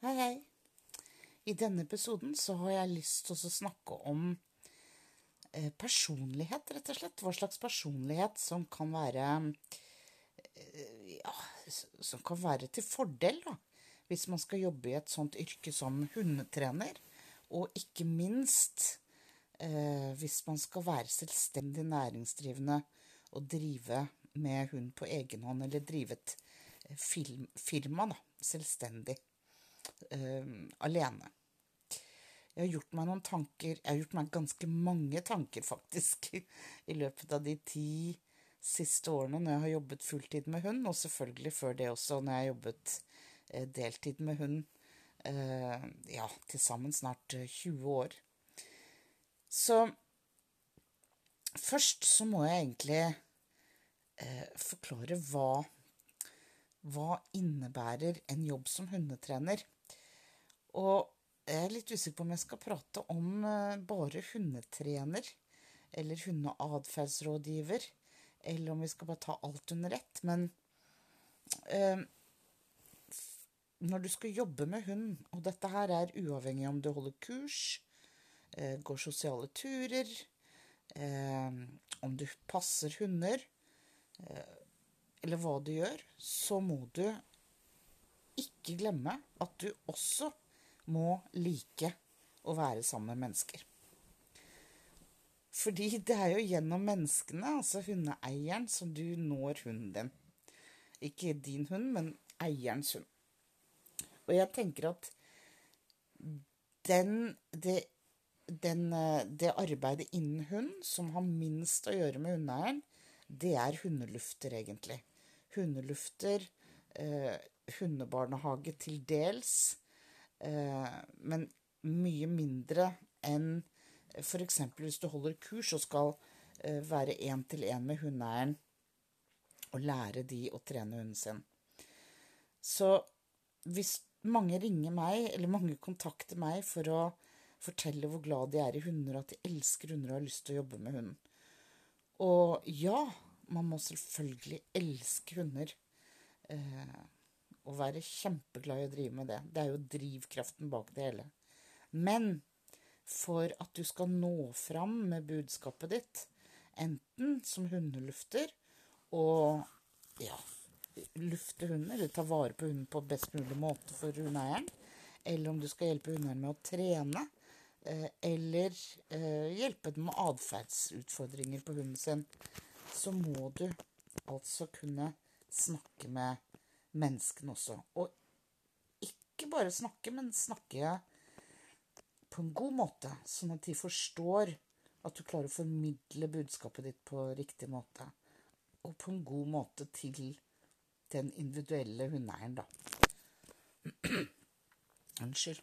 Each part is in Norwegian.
Hei, hei. I denne episoden så har jeg lyst til å snakke om eh, personlighet, rett og slett. Hva slags personlighet som kan være eh, Ja, som kan være til fordel, da. Hvis man skal jobbe i et sånt yrke som hundetrener. Og ikke minst eh, hvis man skal være selvstendig næringsdrivende og drive med hund på egen hånd, eller drive et firma, da, selvstendig alene. Jeg har gjort meg noen tanker Jeg har gjort meg ganske mange tanker, faktisk, i løpet av de ti siste årene når jeg har jobbet fulltid med hund, og selvfølgelig før det også, når jeg har jobbet uh, deltid med hund. Uh, ja, til sammen snart 20 år. Så først så må jeg egentlig forklare hva hva innebærer en jobb som hundetrener? Og jeg er litt usikker på om jeg skal prate om eh, bare hundetrener eller hundeatferdsrådgiver, eller om vi skal bare ta alt under ett. Men eh, når du skal jobbe med hund, og dette her er uavhengig om du holder kurs, eh, går sosiale turer, eh, om du passer hunder, eh, eller hva du gjør, så må du ikke glemme at du også må like å være sammen med mennesker. Fordi det er jo gjennom menneskene, altså hundeeieren, som du når hunden din. Ikke din hund, men eierens hund. Og jeg tenker at den, det, den, det arbeidet innen hund som har minst å gjøre med hundeeieren, det er hundelufter, egentlig hundelufter, eh, hundebarnehage til dels, eh, men mye mindre enn f.eks. hvis du holder kurs og skal eh, være én-til-én med hundeeieren og lære de å trene hunden sin. Så hvis mange ringer meg, eller mange kontakter meg for å fortelle hvor glad de er i hunder, og at de elsker hunder og har lyst til å jobbe med hunden Og ja, man må selvfølgelig elske hunder. Eh, og være kjempeglad i å drive med det. Det er jo drivkraften bak det hele. Men for at du skal nå fram med budskapet ditt, enten som hundelufter og ja, lufte hunden, eller ta vare på hunden på best mulig måte for hundeeieren, eller om du skal hjelpe hundeeieren med å trene, eh, eller eh, hjelpe dem med atferdsutfordringer på hunden sin, så må du altså kunne snakke med menneskene også. Og ikke bare snakke, men snakke på en god måte, sånn at de forstår at du klarer å formidle budskapet ditt på riktig måte. Og på en god måte til den individuelle hundeeieren, da. Unnskyld.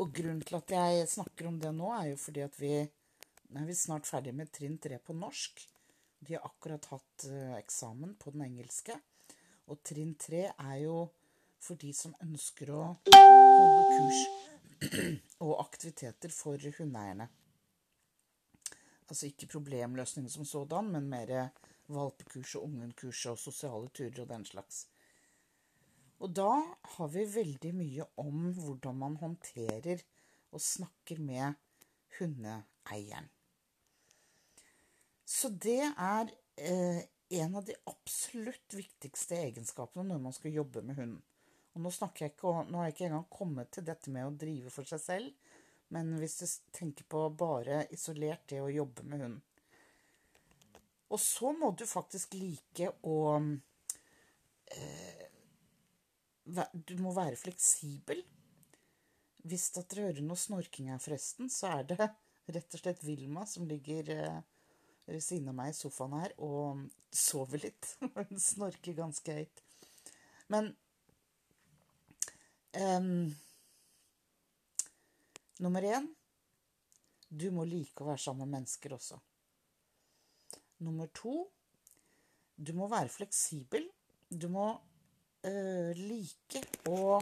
Og grunnen til at jeg snakker om det nå, er jo fordi at vi er vi snart ferdig med trinn tre på norsk. De har akkurat hatt uh, eksamen på den engelske. Og trinn tre er jo for de som ønsker å holde kurs og aktiviteter for hundeeierne. Altså ikke problemløsning som sådan, men mer valpekurs og ungenkurs og sosiale turer og den slags. Og da har vi veldig mye om hvordan man håndterer og snakker med hundeeieren. Så det er eh, en av de absolutt viktigste egenskapene når man skal jobbe med hunden. Og nå, jeg ikke, nå har jeg ikke engang kommet til dette med å drive for seg selv, men hvis du tenker på bare isolert det å jobbe med hunden. Og så må du faktisk like å eh, Du må være fleksibel. Hvis dere hører noe snorking her, forresten, så er det rett og slett Vilma som ligger eh, ved siden av meg i sofaen her og sover litt. Hun snorker ganske høyt. Men um, Nummer én du må like å være sammen med mennesker også. Nummer to du må være fleksibel. Du må uh, like å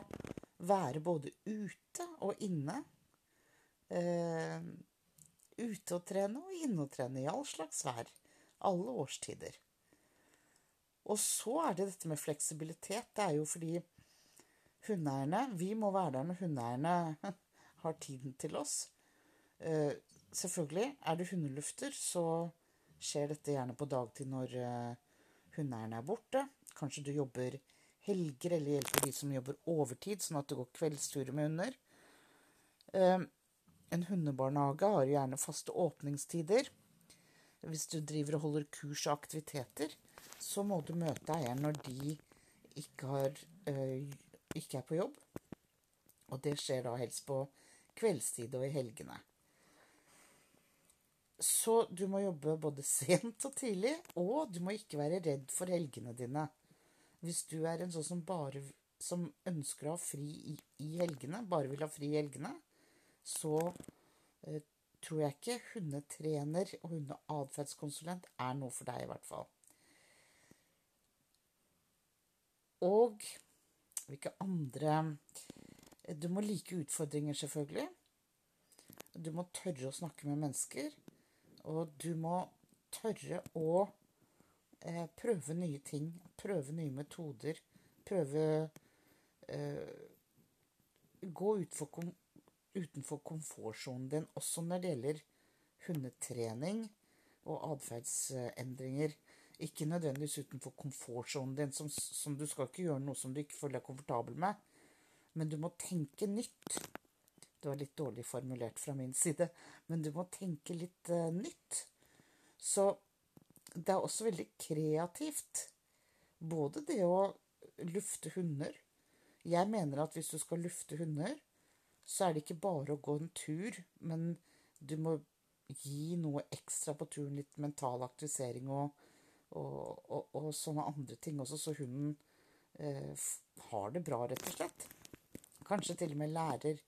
være både ute og inne. Uh, ute og trene og inne og trene i all slags vær. Alle årstider. Og så er det dette med fleksibilitet. Det er jo fordi hundeeierne Vi må være der når hundeeierne har tiden til oss. Eh, selvfølgelig, er det hundelufter, så skjer dette gjerne på dagtid når eh, hundeeierne er borte. Kanskje du jobber helger eller hjelper de som jobber overtid, sånn at det går kveldsturer med hunder. Eh, en hundebarnehage har gjerne faste åpningstider. Hvis du driver og holder kurs og aktiviteter, så må du møte eieren når de ikke, har, øh, ikke er på jobb. Og det skjer da helst på kveldstid og i helgene. Så du må jobbe både sent og tidlig, og du må ikke være redd for helgene dine. Hvis du er en sånn som bare som ønsker å ha fri i, i helgene, bare vil ha fri i helgene, så eh, tror jeg ikke hundetrener og hundeatferdskonsulent er noe for deg, i hvert fall. Og hvilke andre Du må like utfordringer, selvfølgelig. Du må tørre å snakke med mennesker. Og du må tørre å eh, prøve nye ting. Prøve nye metoder. Prøve eh, Gå utfor utenfor komfortsonen din, også når det gjelder hundetrening og atferdsendringer. Ikke nødvendigvis utenfor komfortsonen din, som, som, du skal ikke gjøre noe som du ikke føler deg komfortabel med. Men du må tenke nytt. Det var litt dårlig formulert fra min side, men du må tenke litt uh, nytt. Så det er også veldig kreativt. Både det å lufte hunder Jeg mener at hvis du skal lufte hunder, så er det ikke bare å gå en tur, men du må gi noe ekstra på turen. Litt mental aktivisering og, og, og, og sånne andre ting også, så hunden eh, har det bra, rett og slett. Kanskje til og med lærer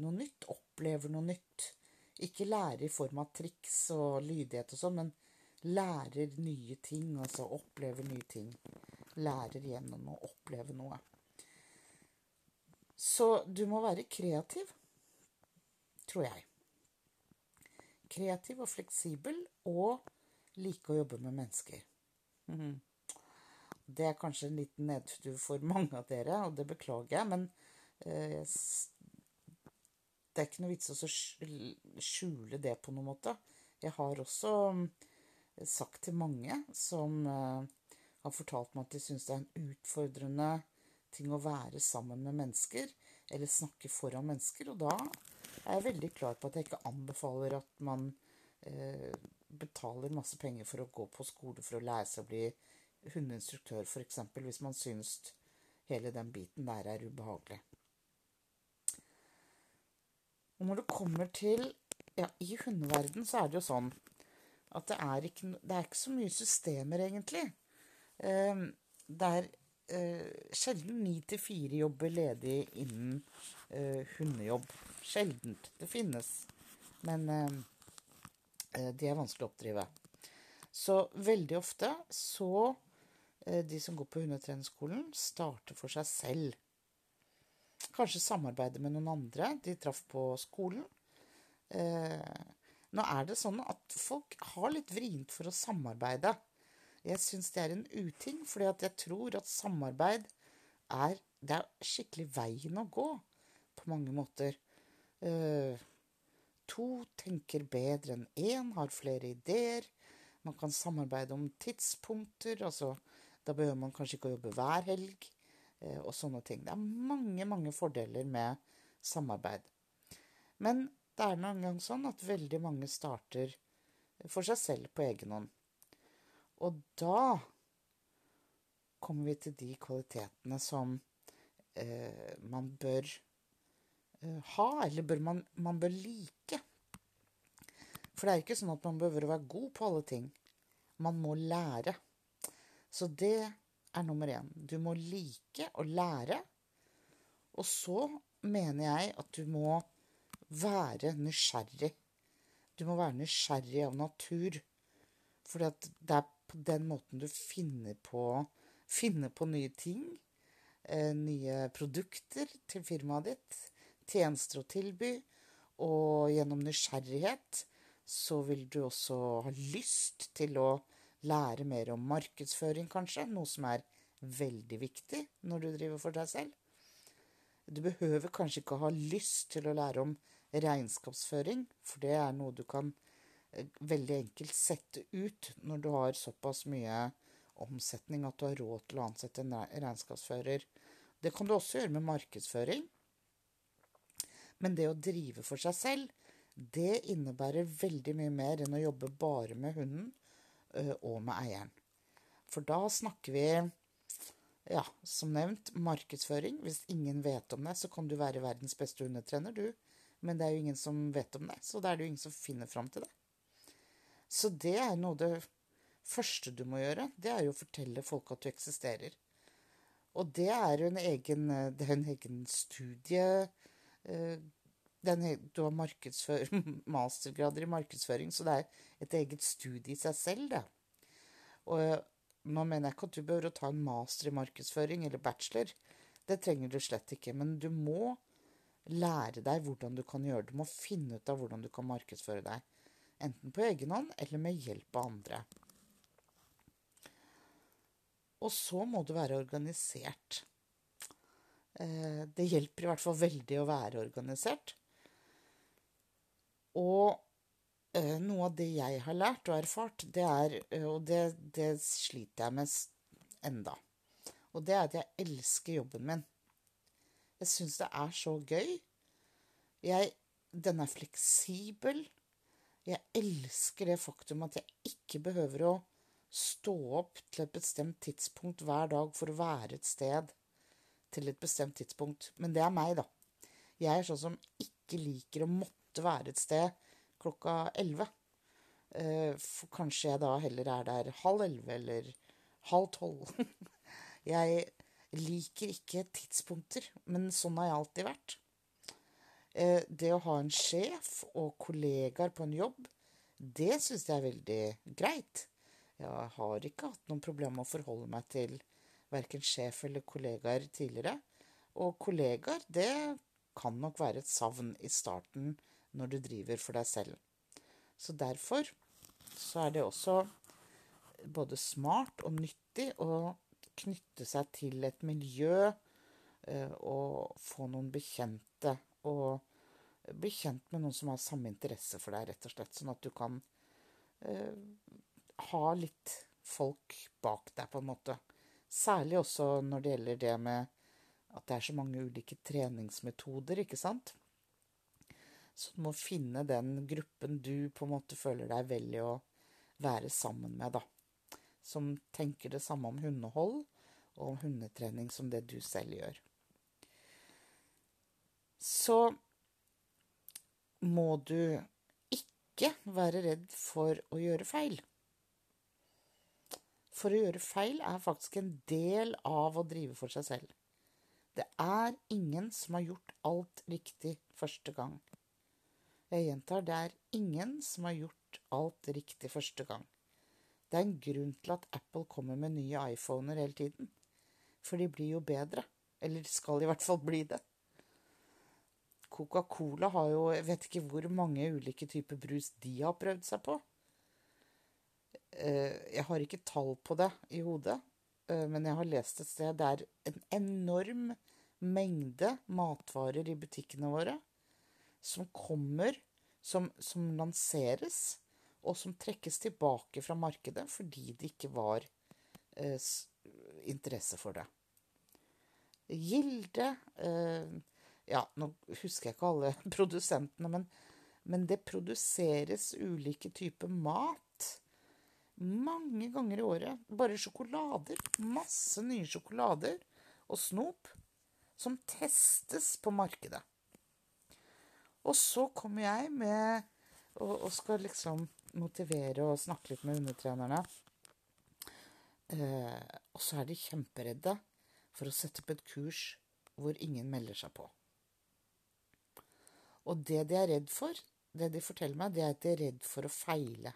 noe nytt, opplever noe nytt. Ikke lære i form av triks og lydighet og sånn, men lærer nye ting, altså opplever nye ting. Lærer gjennom å oppleve noe. Så du må være kreativ, tror jeg. Kreativ og fleksibel og like å jobbe med mennesker. Mhm. Det er kanskje en liten nedtur for mange av dere, og det beklager jeg, men eh, det er ikke noe vits å skjule det på noen måte. Jeg har også mm, sagt til mange som eh, har fortalt meg at de syns det er en utfordrende ting å være sammen med mennesker, eller snakke foran mennesker. Og da er jeg veldig klar på at jeg ikke anbefaler at man eh, betaler masse penger for å gå på skole for å lære seg å bli hundeinstruktør, f.eks., hvis man syns hele den biten der er ubehagelig. Og når det kommer til Ja, i hundeverden så er det jo sånn at det er ikke, det er ikke så mye systemer, egentlig. Eh, det er sjelden ni til fire jobber ledig innen eh, hundejobb. Sjeldent. Det finnes. Men eh, de er vanskelig å oppdrive. Så veldig ofte så eh, De som går på hundetrenerskolen, starter for seg selv. Kanskje samarbeide med noen andre de traff på skolen. Eh, nå er det sånn at folk har litt vrient for å samarbeide. Jeg syns det er en uting, fordi jeg tror at samarbeid er, det er skikkelig veien å gå på mange måter. Uh, to tenker bedre enn én, har flere ideer. Man kan samarbeide om tidspunkter. altså Da behøver man kanskje ikke å jobbe hver helg. uh, og sånne ting. Det er mange, mange fordeler med samarbeid. Men det er nå engang sånn at veldig mange starter for seg selv på egen hånd. Og da kommer vi til de kvalitetene som eh, man bør eh, ha, eller bør man, man, bør like. For det er ikke sånn at man behøver å være god på alle ting. Man må lære. Så det er nummer én. Du må like å lære. Og så mener jeg at du må være nysgjerrig. Du må være nysgjerrig av natur. For det er på den måten du finner på, finner på nye ting. Eh, nye produkter til firmaet ditt. Tjenester å tilby. Og gjennom nysgjerrighet så vil du også ha lyst til å lære mer om markedsføring, kanskje. Noe som er veldig viktig når du driver for deg selv. Du behøver kanskje ikke ha lyst til å lære om regnskapsføring, for det er noe du kan veldig enkelt sette ut når du har såpass mye omsetning at du har råd til å ansette en regnskapsfører. Det kan du også gjøre med markedsføring. Men det å drive for seg selv, det innebærer veldig mye mer enn å jobbe bare med hunden eh, og med eieren. For da snakker vi ja, som nevnt, markedsføring. Hvis ingen vet om det, så kan du være verdens beste hundetrener, du. Men det er jo ingen som vet om det, så da er det jo ingen som finner fram til det. Så det er noe det første du må gjøre. Det er jo å fortelle folk at du eksisterer. Og det er jo en egen, det er en egen studie eh, den, Du har mastergrader i markedsføring, så det er et eget studie i seg selv, det. Og nå mener jeg ikke at du behøver å ta en master i markedsføring eller bachelor. Det trenger du slett ikke. Men du må lære deg hvordan du kan gjøre det. Du må finne ut av hvordan du kan markedsføre deg. Enten på egen hånd eller med hjelp av andre. Og så må du være organisert. Eh, det hjelper i hvert fall veldig å være organisert. Og Eh, noe av det jeg har lært og erfart, det er eh, Og det, det sliter jeg med enda. Og det er at jeg elsker jobben min. Jeg syns det er så gøy. Jeg, den er fleksibel. Jeg elsker det faktum at jeg ikke behøver å stå opp til et bestemt tidspunkt hver dag for å være et sted til et bestemt tidspunkt. Men det er meg, da. Jeg er sånn som ikke liker å måtte være et sted klokka elleve. Eh, for kanskje jeg da heller er der halv elleve eller halv tolv. Jeg liker ikke tidspunkter, men sånn har jeg alltid vært. Eh, det å ha en sjef og kollegaer på en jobb, det syns jeg er veldig greit. Jeg har ikke hatt noen problemer med å forholde meg til verken sjef eller kollegaer tidligere. Og kollegaer, det kan nok være et savn i starten når du driver for deg selv. Så derfor så er det også både smart og nyttig å knytte seg til et miljø eh, og få noen bekjente. Og bli kjent med noen som har samme interesse for deg, rett og slett. Sånn at du kan eh, ha litt folk bak deg, på en måte. Særlig også når det gjelder det med at det er så mange ulike treningsmetoder, ikke sant. Så du må finne den gruppen du på en måte føler deg vel i å være sammen med, da. Som tenker det samme om hundehold og om hundetrening som det du selv gjør. Så må du ikke være redd for å gjøre feil. For å gjøre feil er faktisk en del av å drive for seg selv. Det er ingen som har gjort alt riktig første gang. Jeg gjentar, det er ingen som har gjort alt riktig første gang. Det er en grunn til at Apple kommer med nye iPhoner hele tiden. For de blir jo bedre. Eller skal i hvert fall bli det. Coca-Cola har jo Jeg vet ikke hvor mange ulike typer brus de har prøvd seg på. Eh, jeg har ikke tall på det i hodet, eh, men jeg har lest et sted det er en enorm mengde matvarer i butikkene våre som kommer, som, som lanseres, og som trekkes tilbake fra markedet fordi det ikke var eh, interesse for det. Gilde Ja, nå husker jeg ikke alle produsentene, men, men det produseres ulike typer mat mange ganger i året. Bare sjokolader. Masse nye sjokolader og snop som testes på markedet. Og så kommer jeg med og, og, skal liksom motivere og snakke litt med undertrenerne. Eh, og så er de kjemperedde for å sette opp et kurs hvor ingen melder seg på. Og det de er redd for, det de forteller meg, det er at de er redd for å feile.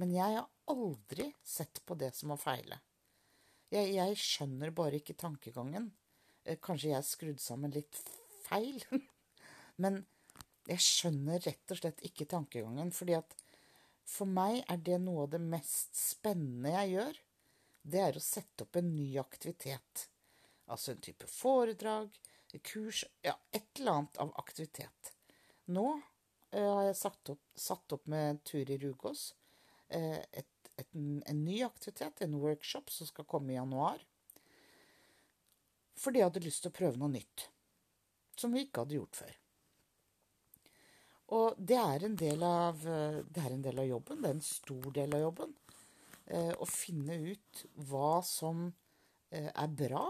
Men jeg har aldri sett på det som å feile. Jeg, jeg skjønner bare ikke tankegangen. Eh, kanskje jeg er skrudd sammen litt feil. Men jeg skjønner rett og slett ikke tankegangen. fordi at for meg er det noe av det mest spennende jeg gjør. Det er å sette opp en ny aktivitet. Altså en type foredrag, kurs Ja, et eller annet av aktivitet. Nå eh, har jeg satt opp, satt opp med Turi Rugås eh, et, et, en ny aktivitet, en workshop, som skal komme i januar. Fordi jeg hadde lyst til å prøve noe nytt. Som vi ikke hadde gjort før. Og det er en del av, det er en del av jobben. Det er en stor del av jobben. Eh, å finne ut hva som eh, er bra.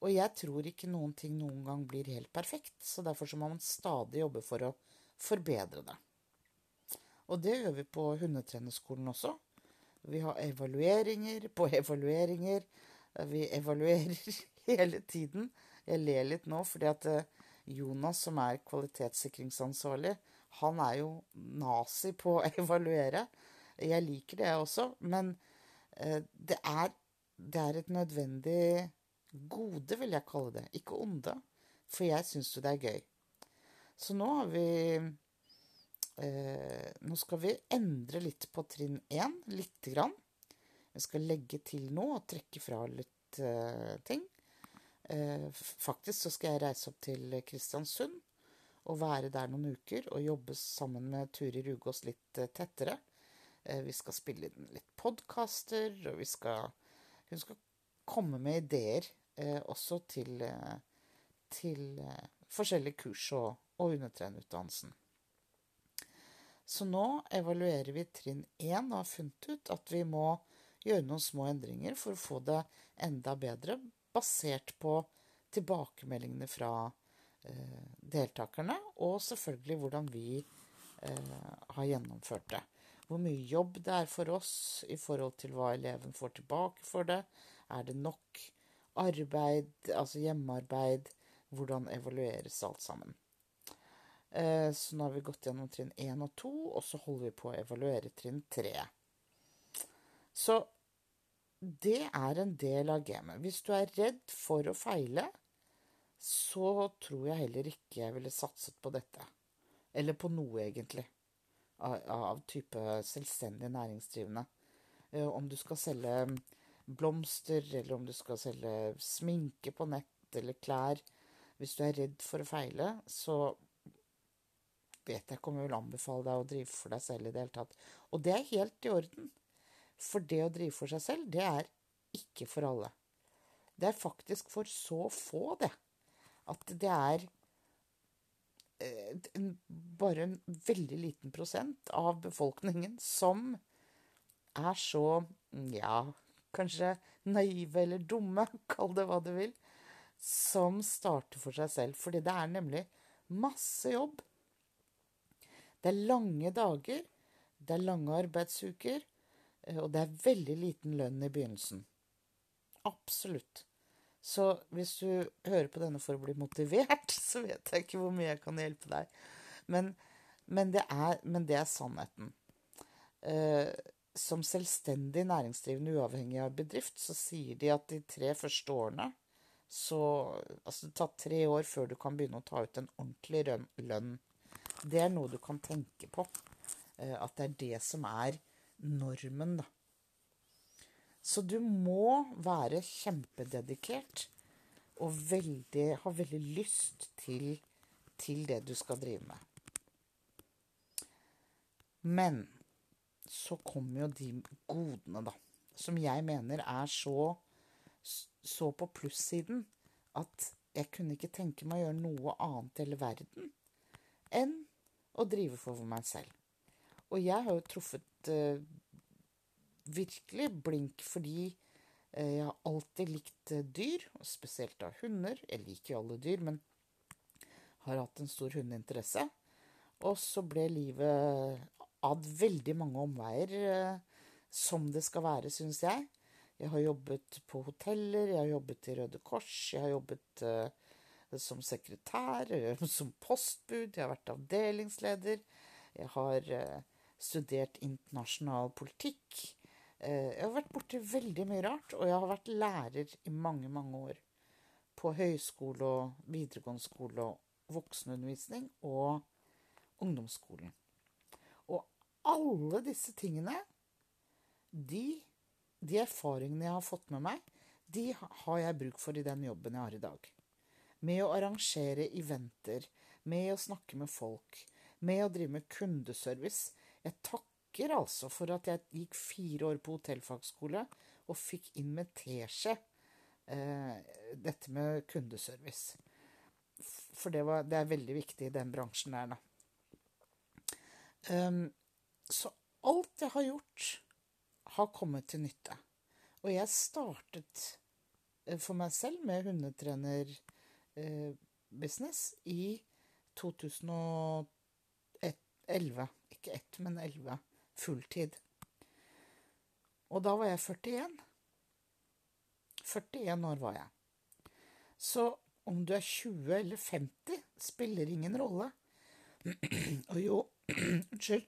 Og jeg tror ikke noen ting noen gang blir helt perfekt, så derfor så må man stadig jobbe for å forbedre det. Og det gjør vi på hundetrenerskolen også. Vi har evalueringer på evalueringer. Vi evaluerer hele tiden. Jeg ler litt nå fordi at eh, Jonas, som er kvalitetssikringsansvarlig, han er jo nazi på å evaluere. Jeg liker det også, men eh, det er, det er et nødvendig gode, vil jeg kalle det. Ikke onde. For jeg syns jo det er gøy. Så nå har vi eh, Nå skal vi endre litt på trinn én. Lite grann. Vi skal legge til noe og trekke fra litt eh, ting. Eh, faktisk så skal jeg reise opp til Kristiansund og være der noen uker og jobbe sammen med Turi Rugås litt eh, tettere. Eh, vi skal spille inn litt podkaster, og vi skal Hun skal komme med ideer også til, til forskjellige kurs og, og undertrenerutdannelsen. Så nå evaluerer vi trinn én og har funnet ut at vi må gjøre noen små endringer for å få det enda bedre, basert på tilbakemeldingene fra eh, deltakerne, og selvfølgelig hvordan vi eh, har gjennomført det. Hvor mye jobb det er for oss i forhold til hva eleven får tilbake for det. Er det nok arbeid, altså hjemmearbeid? Hvordan evalueres alt sammen? Eh, så nå har vi gått gjennom trinn 1 og 2, og så holder vi på å evaluere trinn 3. Så det er en del av gamet. Hvis du er redd for å feile, så tror jeg heller ikke jeg ville satset på dette. Eller på noe, egentlig. Av, av type selvstendig næringsdrivende. Eh, om du skal selge blomster, eller om du skal selge sminke på nett eller klær Hvis du er redd for å feile, så vet jeg ikke om jeg vil anbefale deg å drive for deg selv i det hele tatt. Og det er helt i orden. For det å drive for seg selv, det er ikke for alle. Det er faktisk for så få, det. At det er eh, bare en veldig liten prosent av befolkningen som er så ja, kanskje naive eller dumme, kall det hva du vil, som starter for seg selv. Fordi det er nemlig masse jobb. Det er lange dager, det er lange arbeidsuker, Eh, og det er veldig liten lønn i begynnelsen. Absolutt. Så hvis du hører på denne for å bli motivert, så vet jeg ikke hvor mye jeg kan hjelpe deg. Men, men, det, er, men det, er, sannheten. Eh, som selvstendig næringsdrivende uavhengig av bedrift, så sier de at de tre første årene så Altså det tar tre år før du kan begynne å ta ut en ordentlig lønn. Det er noe du kan tenke på. Eh, at det er det som er normen, da. Så du må være kjempededikert og veldig, ha veldig lyst til, til det du skal drive med. Men så kommer jo de godene, da. Som jeg mener er så, så på plussiden at jeg kunne ikke tenke meg å gjøre noe annet i hele verden enn å drive for meg selv. Og jeg har jo truffet uh, virkelig blink fordi uh, jeg har alltid likt uh, dyr, og spesielt da hunder. Jeg liker jo alle dyr, men har hatt en stor hundeinteresse. Og så ble livet ad veldig mange omveier, som det skal være, syns jeg. Jeg har jobbet på hoteller, jeg har jobbet i Røde Kors, jeg har jobbet som sekretær, som postbud, jeg har vært avdelingsleder. Jeg har studert internasjonal politikk. Eh, jeg har vært borti veldig mye rart, og jeg har vært lærer i mange, mange år. På høyskole og videregående skole og voksenundervisning og ungdomsskolen. Alle disse tingene, de, de erfaringene jeg har fått med meg, de har jeg bruk for i den jobben jeg har i dag. med å arrangere eventer, med å snakke med folk, med å drive med kundeservice. Jeg takker altså for at jeg gikk fire år på hotellfagskole og fikk inn med teskje eh, dette med kundeservice. For det, var, det, er veldig viktig i den bransjen der, da. Um, så alt jeg har gjort, har kommet til nytte. Og jeg startet eh, for meg selv med hundetrenerbusiness eh, i 2011. Ikke ett, men elleve. Fulltid. Og da var jeg 41. 41 år var jeg. Så om du er 20 eller 50, spiller ingen rolle. Og jo Unnskyld.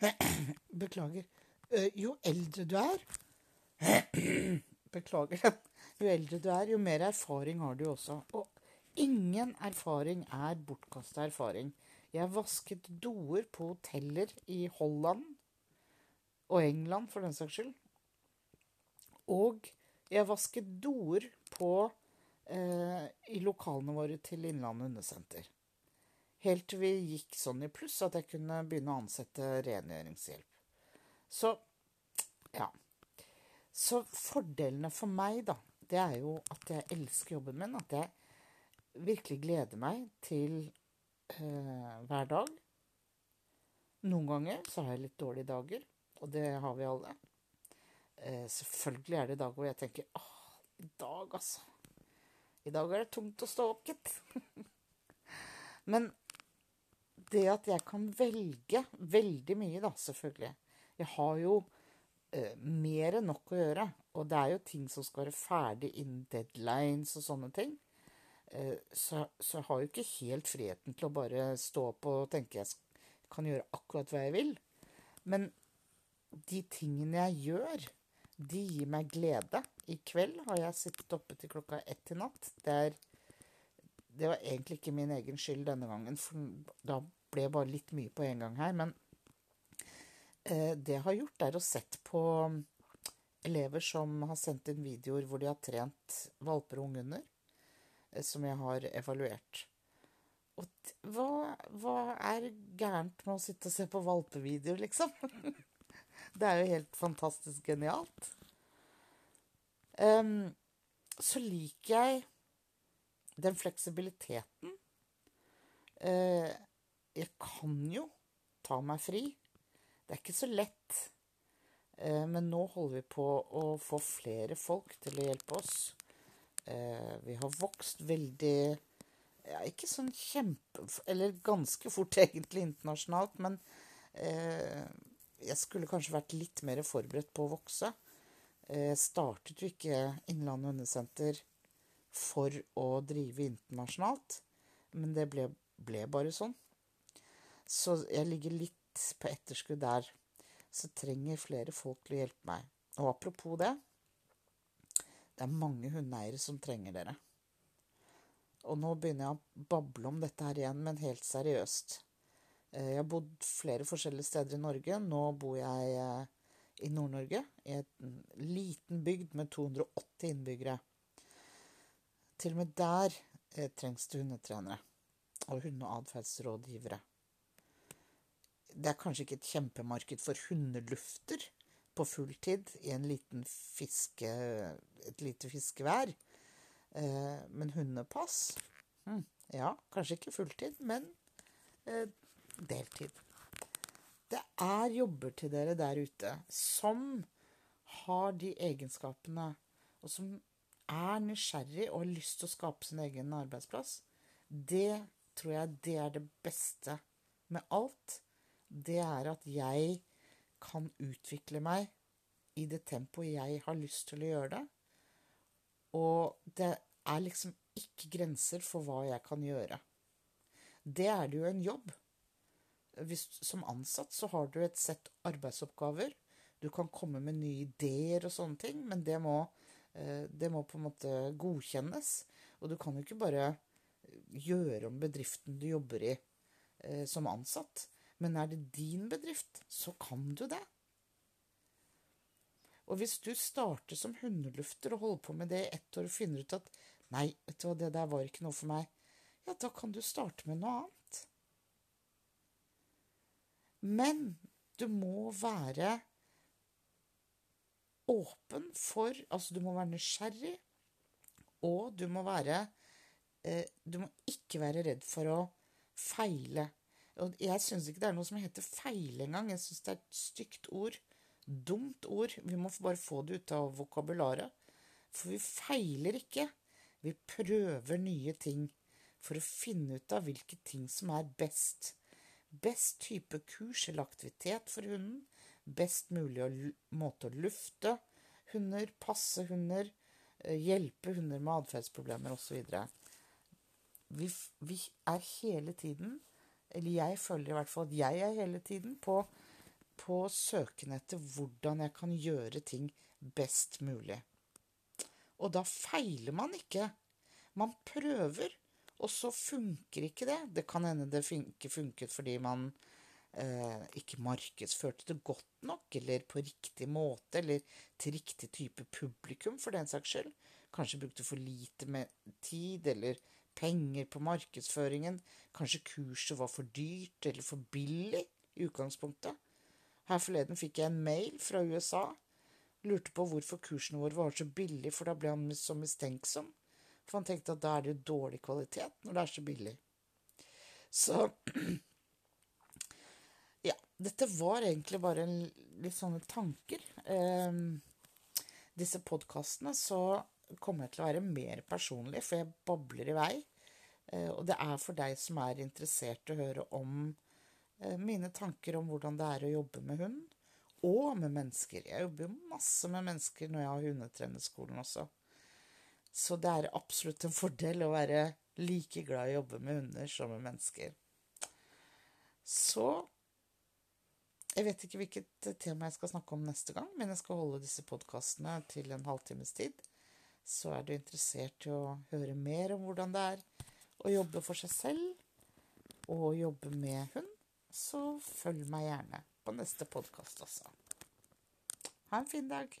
Beklager. Eh, jo eldre du er Beklager. Jo eldre du er, jo mer erfaring har du også. Og ingen erfaring er bortkasta erfaring. Jeg vasket doer på hoteller i Holland og England, for den saks skyld. Og jeg vasket doer på eh, i lokalene våre til Innlandet hundesenter. Helt til vi gikk sånn i pluss at jeg kunne begynne å ansette rengjøringshjelp. Så ja. Så fordelene for meg, da, det er jo at jeg elsker jobben min. At jeg virkelig gleder meg til eh, hver dag. Noen ganger så har jeg litt dårlige dager, og det har vi alle. Eh, selvfølgelig er det dager hvor jeg tenker åh, i dag, altså. I dag er det tungt å stå opp, gitt. Men det at jeg kan velge veldig mye, da, selvfølgelig Jeg har jo eh, mer enn nok å gjøre. Og det er jo ting som skal være ferdig innen deadlines og sånne ting. Eh, så, så, jeg har jo ikke helt friheten til å bare stå opp og tenke jeg kan gjøre akkurat hva jeg vil. Men de tingene jeg gjør, de gir meg glede. I kveld har jeg sittet oppe til klokka ett i natt. Det, er, det var egentlig ikke min egen skyld denne gangen, for da ble bare litt mye på en gang her. Men eh, det jeg har gjort, er å sett på elever som har sendt inn videoer hvor de har trent valper og ungunder, eh, som jeg har evaluert. Og hva, hva, er gærent med å sitte og se på valpevideoer, liksom? det er jo helt fantastisk genialt. Um, så liker jeg den fleksibiliteten. eh, jeg kan jo ta meg fri. Det er ikke så lett. Eh, men nå holder vi på å få flere folk til å hjelpe oss. Eh, vi har vokst veldig ja, Ikke sånn kjempe... Eller ganske fort, egentlig, internasjonalt. Men eh, jeg skulle kanskje vært litt mer forberedt på å vokse. Jeg startet jo ikke Innlandet hundesenter for å drive internasjonalt. Men det ble, ble bare sånn. Så jeg ligger litt på etterskudd der. Så trenger flere folk til å hjelpe meg. Og apropos det Det er mange hundeeiere som trenger dere. Og nå begynner jeg å bable om dette her igjen, men helt seriøst. Eh, jeg har bodd flere forskjellige steder i Norge. Nå bor jeg eh, i Nord-Norge, i en liten bygd med 280 innbyggere. Til og med der eh, trengs det hundetrenere og hunde- det er kanskje ikke et kjempemarked for hundelufter på fulltid i en liten fiske, et lite fiskevær. Eh, men hundepass hm, Ja, kanskje ikke fulltid, men eh, deltid. Det er jobber til dere der ute som har de egenskapene, og som er nysgjerrig og har lyst til å skape sin egen arbeidsplass. Det tror jeg det er det beste med alt det er at jeg kan utvikle meg i det tempoet jeg har lyst til å gjøre det. Og det er liksom ikke grenser for hva jeg kan gjøre. Det er det jo en jobb. Hvis, som ansatt så har du et sett arbeidsoppgaver. Du kan komme med nye ideer og sånne ting, men det må, det må på en måte godkjennes. Og du kan jo ikke bare gjøre om bedriften du jobber i eh, som ansatt. Men er det din bedrift, så kan du det. Og hvis du starter som hundelufter og holder på med det i ett år og finner ut at Nei, vet du hva, det der var ikke noe for meg. Ja, da kan du starte med noe annet. Men du må være åpen for Altså, du må være nysgjerrig, og du må være eh, Du må ikke være redd for å feile. Og jeg syns ikke det er noe som heter feile engang. Jeg syns det er et stygt ord. Dumt ord. Vi må bare få det ut av vokabularet. For vi feiler ikke. Vi prøver nye ting for å finne ut av hvilke ting som er best. Best type kurs eller aktivitet for hunden. Best mulig måte å lufte hunder, passe hunder, eh, hjelpe hunder med atferdsproblemer osv. Vi, vi er hele tiden eller jeg føler i hvert fall at jeg er hele tiden på, på søken etter hvordan jeg kan gjøre ting best mulig. Og da feiler man ikke. Man prøver, og så funker ikke det. Det kan hende det ikke funket fordi man eh, ikke markedsførte det godt nok, eller på riktig måte, eller til riktig type publikum, for den saks skyld. Kanskje brukte for lite med tid, eller penger på markedsføringen. Kanskje kurset var for dyrt eller for billig i utgangspunktet. Her forleden fikk jeg en mail fra USA. Lurte på hvorfor kursene våre var så billige, for da ble han så mistenksom. For han tenkte at da er det jo dårlig kvalitet når det er så billig. Så. Dette var egentlig bare en, litt sånne tanker. Eh, disse podkastene så kommer jeg til å være mer personlig, for jeg babler i vei. Eh, og det er for deg som er interessert i å høre om eh, mine tanker om hvordan det er å jobbe med hund, og med mennesker. Jeg jobber jo masse med mennesker når jeg har hundetrenerskolen også. Så det er absolutt en fordel å være like glad i å jobbe med hunder som med mennesker. Så jeg vet ikke hvilket tema jeg skal snakke om neste gang, men jeg skal holde disse podkastene til en halvtimes tid. Så er du interessert i å høre mer om hvordan det er å jobbe for seg selv og jobbe med hund, så følg meg gjerne på neste podkast også. Ha en fin dag.